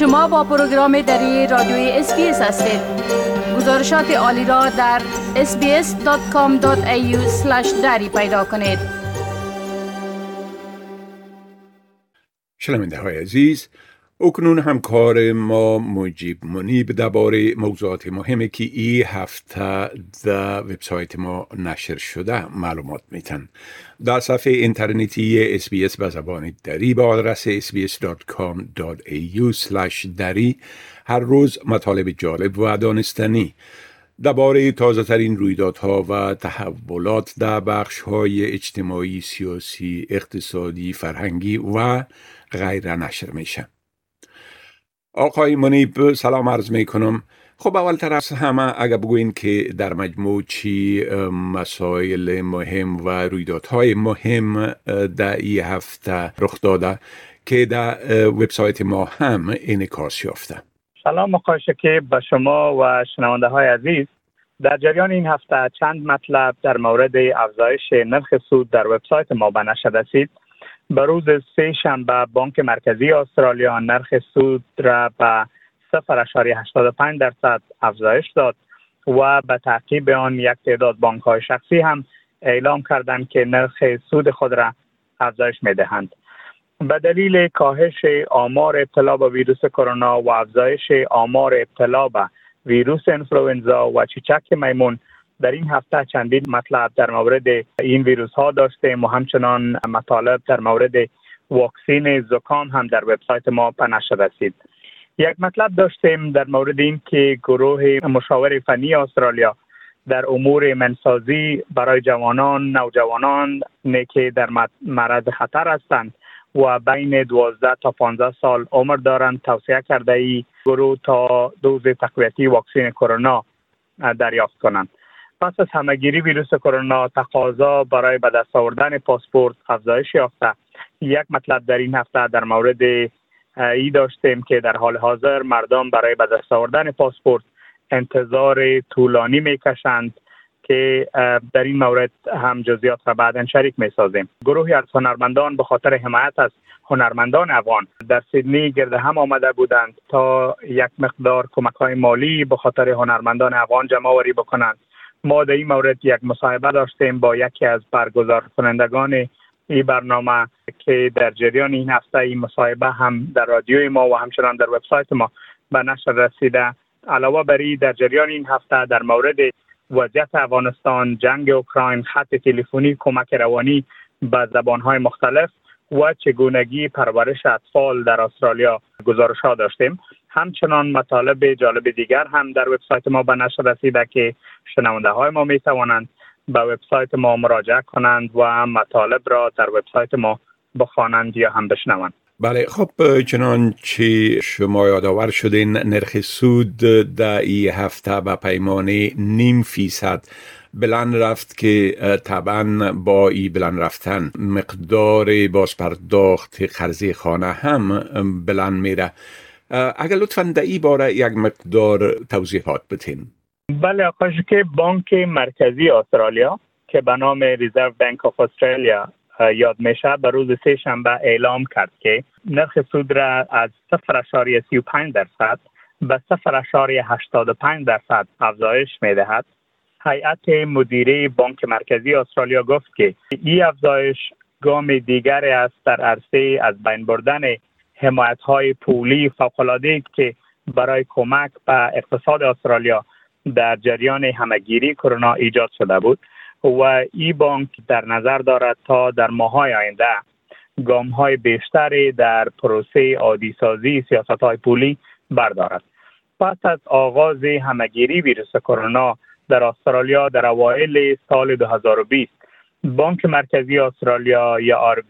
شما با پروگرام دری رادیوی SBS هستید. گزارشات عالی را در sbs.com.au دری پیدا کنید. شنونده های عزیز اکنون همکار ما مجیب منیب درباره موضوعات مهمی که ای هفته در وبسایت ما نشر شده معلومات میتن در صفحه اینترنتی SBS به زبان دری با آدرس sbs.com.au دری هر روز مطالب جالب و دانستنی درباره تازه ترین رویدادها و تحولات در بخش های اجتماعی، سیاسی، اقتصادی، فرهنگی و غیر نشر میشه. آقای منیب سلام عرض می کنم خب اول از همه اگر بگوین که در مجموع چی مسائل مهم و رویدادهای مهم در این هفته رخ داده که در وبسایت ما هم انعکاس یافته. سلام آقای که به شما و شنونده های عزیز. در جریان این هفته چند مطلب در مورد افزایش نرخ سود در وبسایت ما به نشر رسید. به روز سه شنبه بانک مرکزی استرالیا نرخ سود را به 0.85 درصد افزایش داد و به تعقیب آن یک تعداد بانک های شخصی هم اعلام کردند که نرخ سود خود را افزایش می دهند. به دلیل کاهش آمار ابتلا به ویروس کرونا و افزایش آمار ابتلا به ویروس انفلوئنزا و چیچک میمون در این هفته چندین مطلب در مورد این ویروس ها داشتیم و همچنان مطالب در مورد واکسین زکام هم در وبسایت ما نشر رسید. یک مطلب داشتیم در مورد این که گروه مشاور فنی استرالیا در امور منسازی برای جوانان نوجوانان که در معرض خطر هستند و بین 12 تا 15 سال عمر دارند. توصیه کرده ای گروه تا دوز تقویتی واکسین کرونا دریافت کنند. پس از همگیری ویروس کرونا تقاضا برای به دست آوردن پاسپورت افزایش یافته. یک مطلب در این هفته در مورد ای داشتیم که در حال حاضر مردم برای به دست آوردن پاسپورت انتظار طولانی می‌کشند که در این مورد هم جزئیات را بعدا شریک می سازیم گروهی از هنرمندان به خاطر حمایت از هنرمندان افغان در سیدنی گرد هم آمده بودند تا یک مقدار کمک های مالی به خاطر هنرمندان افغان جمع آوری بکنند. ما در این مورد یک مصاحبه داشتیم با یکی از برگزار کنندگان این برنامه که در جریان این هفته این مصاحبه هم در رادیوی ما و همچنان در وبسایت ما به نشر رسیده. علاوه بر در جریان این هفته در مورد وضعیت افغانستان جنگ اوکراین خط تلفنی کمک روانی به زبانهای مختلف و چگونگی پرورش اطفال در استرالیا گزارش ها داشتیم. همچنان مطالب جالب دیگر هم در وبسایت ما به نشر رسیده که شنونده های ما می توانند به وبسایت ما مراجعه کنند و مطالب را در وبسایت ما بخوانند یا هم بشنوند. بله خب چنانچه شما یادآور شدین نرخ سود در این هفته به پیمانه نیم فیصد بلند رفت که طبعا با ای بلند رفتن. مقدار بازپرداخت قرضی خانه هم بلند میره. اگر لطفا در ای باره یک مقدار توضیحات بتین بله آقای که بانک مرکزی استرالیا که به نام ریزرو بانک آف استرالیا یاد میشه به روز سه شنبه اعلام کرد که نرخ سود را از 0.35 درصد به 0.85 درصد افزایش می دهد. هیئت مدیره بانک مرکزی استرالیا گفت که این افزایش گام دیگری است در عرصه از بین بردن حمایت های پولی فوقالعاده که برای کمک به اقتصاد استرالیا در جریان همگیری کرونا ایجاد شده بود و ای بانک در نظر دارد تا در ماهای آینده گام های بیشتری در پروسه عادی سازی سیاست های پولی بردارد. پس از آغاز همگیری ویروس کرونا در استرالیا در اوایل سال 2020 بانک مرکزی استرالیا یا آر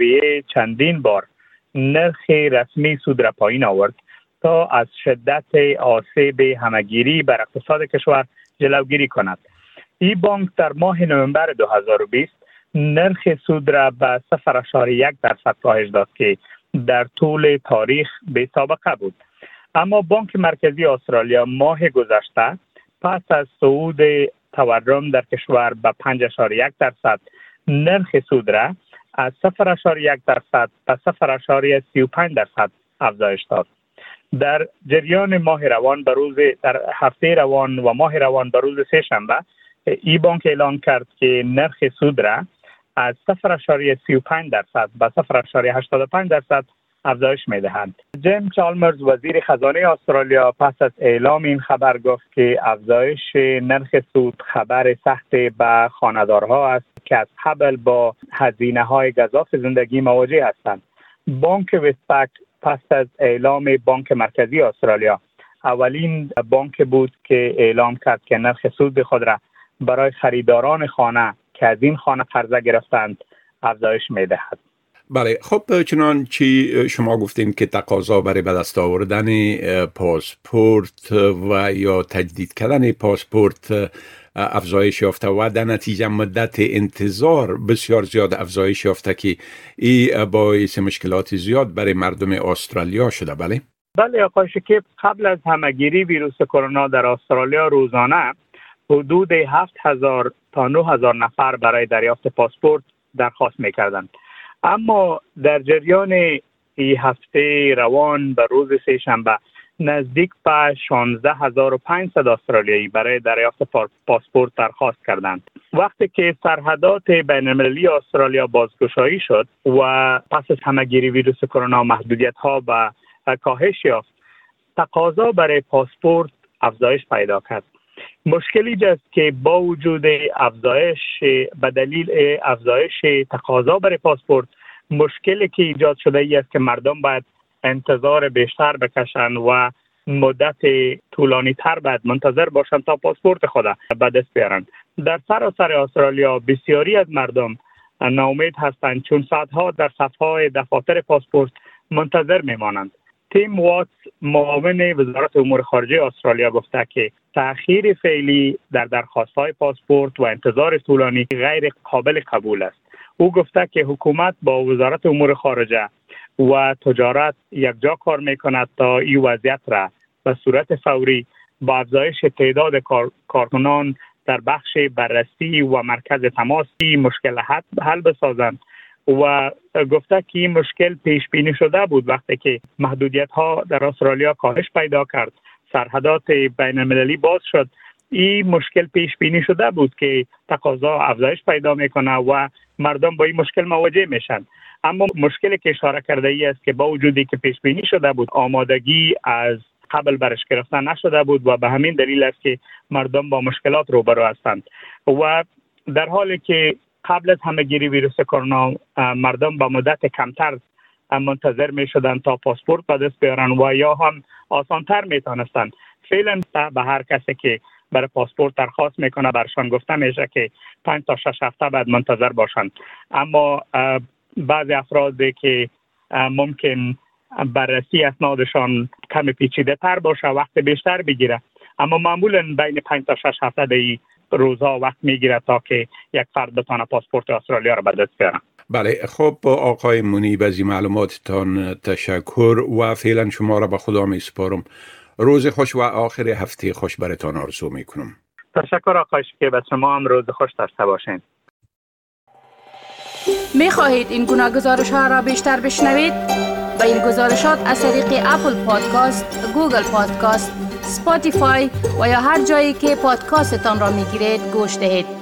چندین بار نرخ رسمی سود را پایین آورد تا از شدت آسیب همگیری بر اقتصاد کشور جلوگیری کند. ای بانک در ماه نوامبر 2020 نرخ سود را به 0.1 درصد کاهش داد که در طول تاریخ به سابقه بود. اما بانک مرکزی استرالیا ماه گذشته پس از صعود تورم در کشور به 5.1 درصد نرخ سود را از 0.1 درصد به 0.35 درصد افزایش داد. در جریان ماه روان به روز در هفته روان و ماه روان به روز سه شنبه ای بانک اعلان کرد که نرخ سود را از 0.35 درصد به 0.85 درصد افزایش می دهند. جیم چالمرز وزیر خزانه استرالیا پس از اعلام این خبر گفت که افزایش نرخ سود خبر سخت به خاندارها است که از قبل با هزینه های گذاف زندگی مواجه هستند. بانک وستپک پس از اعلام بانک مرکزی استرالیا اولین بانک بود که اعلام کرد که نرخ سود خود را برای خریداران خانه که از این خانه قرضه گرفتند افزایش می دهد. بله خب چنان چی شما گفتیم که تقاضا برای به دست آوردن پاسپورت و یا تجدید کردن پاسپورت افزایش یافته و در نتیجه مدت انتظار بسیار زیاد افزایش یافته که ای باعث مشکلات زیاد برای مردم استرالیا شده. بله؟ بله آقای شکیب قبل از همگیری ویروس کرونا در استرالیا روزانه حدود 7000 تا 9000 نفر برای دریافت پاسپورت درخواست می‌کردند. اما در جریان ای هفته روان به روز سه شنبه نزدیک به 16500 استرالیایی برای دریافت پاسپورت درخواست کردند. وقتی که سرحدات بین المللی استرالیا بازگشایی شد و پس از همهگیری ویروس کرونا محدودیت ها و کاهش یافت تقاضا برای پاسپورت افزایش پیدا کرد. مشکلی است که با وجود افزایش به دلیل افزایش تقاضا برای پاسپورت مشکلی که ایجاد شده ای است که مردم باید انتظار بیشتر بکشند و مدت طولانی تر باید منتظر باشند تا پاسپورت خود به دست بیارند. در سراسر استرالیا بسیاری از مردم ناامید هستند چون ساعتها در صفحه دفاتر پاسپورت منتظر میمانند. تیم واتس معاون وزارت امور خارجه استرالیا گفته که تاخیر فعلی در درخواست های پاسپورت و انتظار طولانی غیر قابل قبول است. او گفته که حکومت با وزارت امور خارجه و تجارت یکجا کار می کند تا این وضعیت را به صورت فوری با افزایش تعداد کارکنان در بخش بررسی و مرکز تماسی مشکل حل بسازند. و گفته که این مشکل پیش بینی شده بود وقتی که محدودیت ها در استرالیا کاهش پیدا کرد. سرحدات بین المللی باز شد. این مشکل پیش بینی شده بود که تقاضا افزایش پیدا می‌کنه و مردم با این مشکل مواجه میشن. اما مشکلی که اشاره کرده ای است که با وجودی که پیش بینی شده بود آمادگی از قبل برش گرفتن نشده بود و به همین دلیل است که مردم با مشکلات روبرو هستند. و در حالی که قبل از همهگیری ویروس کرونا مردم با مدت کمتر منتظر می شدن تا پاسپورت به دست بیارن و یا هم آسانتر می تانستن فعلا به هر کسی که برای پاسپورت درخواست می‌کنه برشان گفته میشه که پنج تا شش هفته بعد منتظر باشند اما بعضی افرادی که ممکن بررسی اسنادشان کم پیچیده تر باشه وقت بیشتر بگیره. اما معمولا بین پنج تا شش هفته ای روزها وقت می‌گیره تا که یک فرد بتانه پاسپورت استرالیا را به دست بیاره. بله خب آقای منیب از این معلوماتتان تشکر و فعلا شما را به خدا می سپارم. روز خوش و آخر هفته خوش برتان آرزو می کنم. تشکر آقای که به شما هم روز خوش داشته باشین. می خواهید این گونه گزارش ها را بیشتر بشنوید؟ با این گزارشات از طریق Apple Podcast، Google Podcast، Spotify و یا هر جایی که پادکاستتان را می گیرید گوش دهید.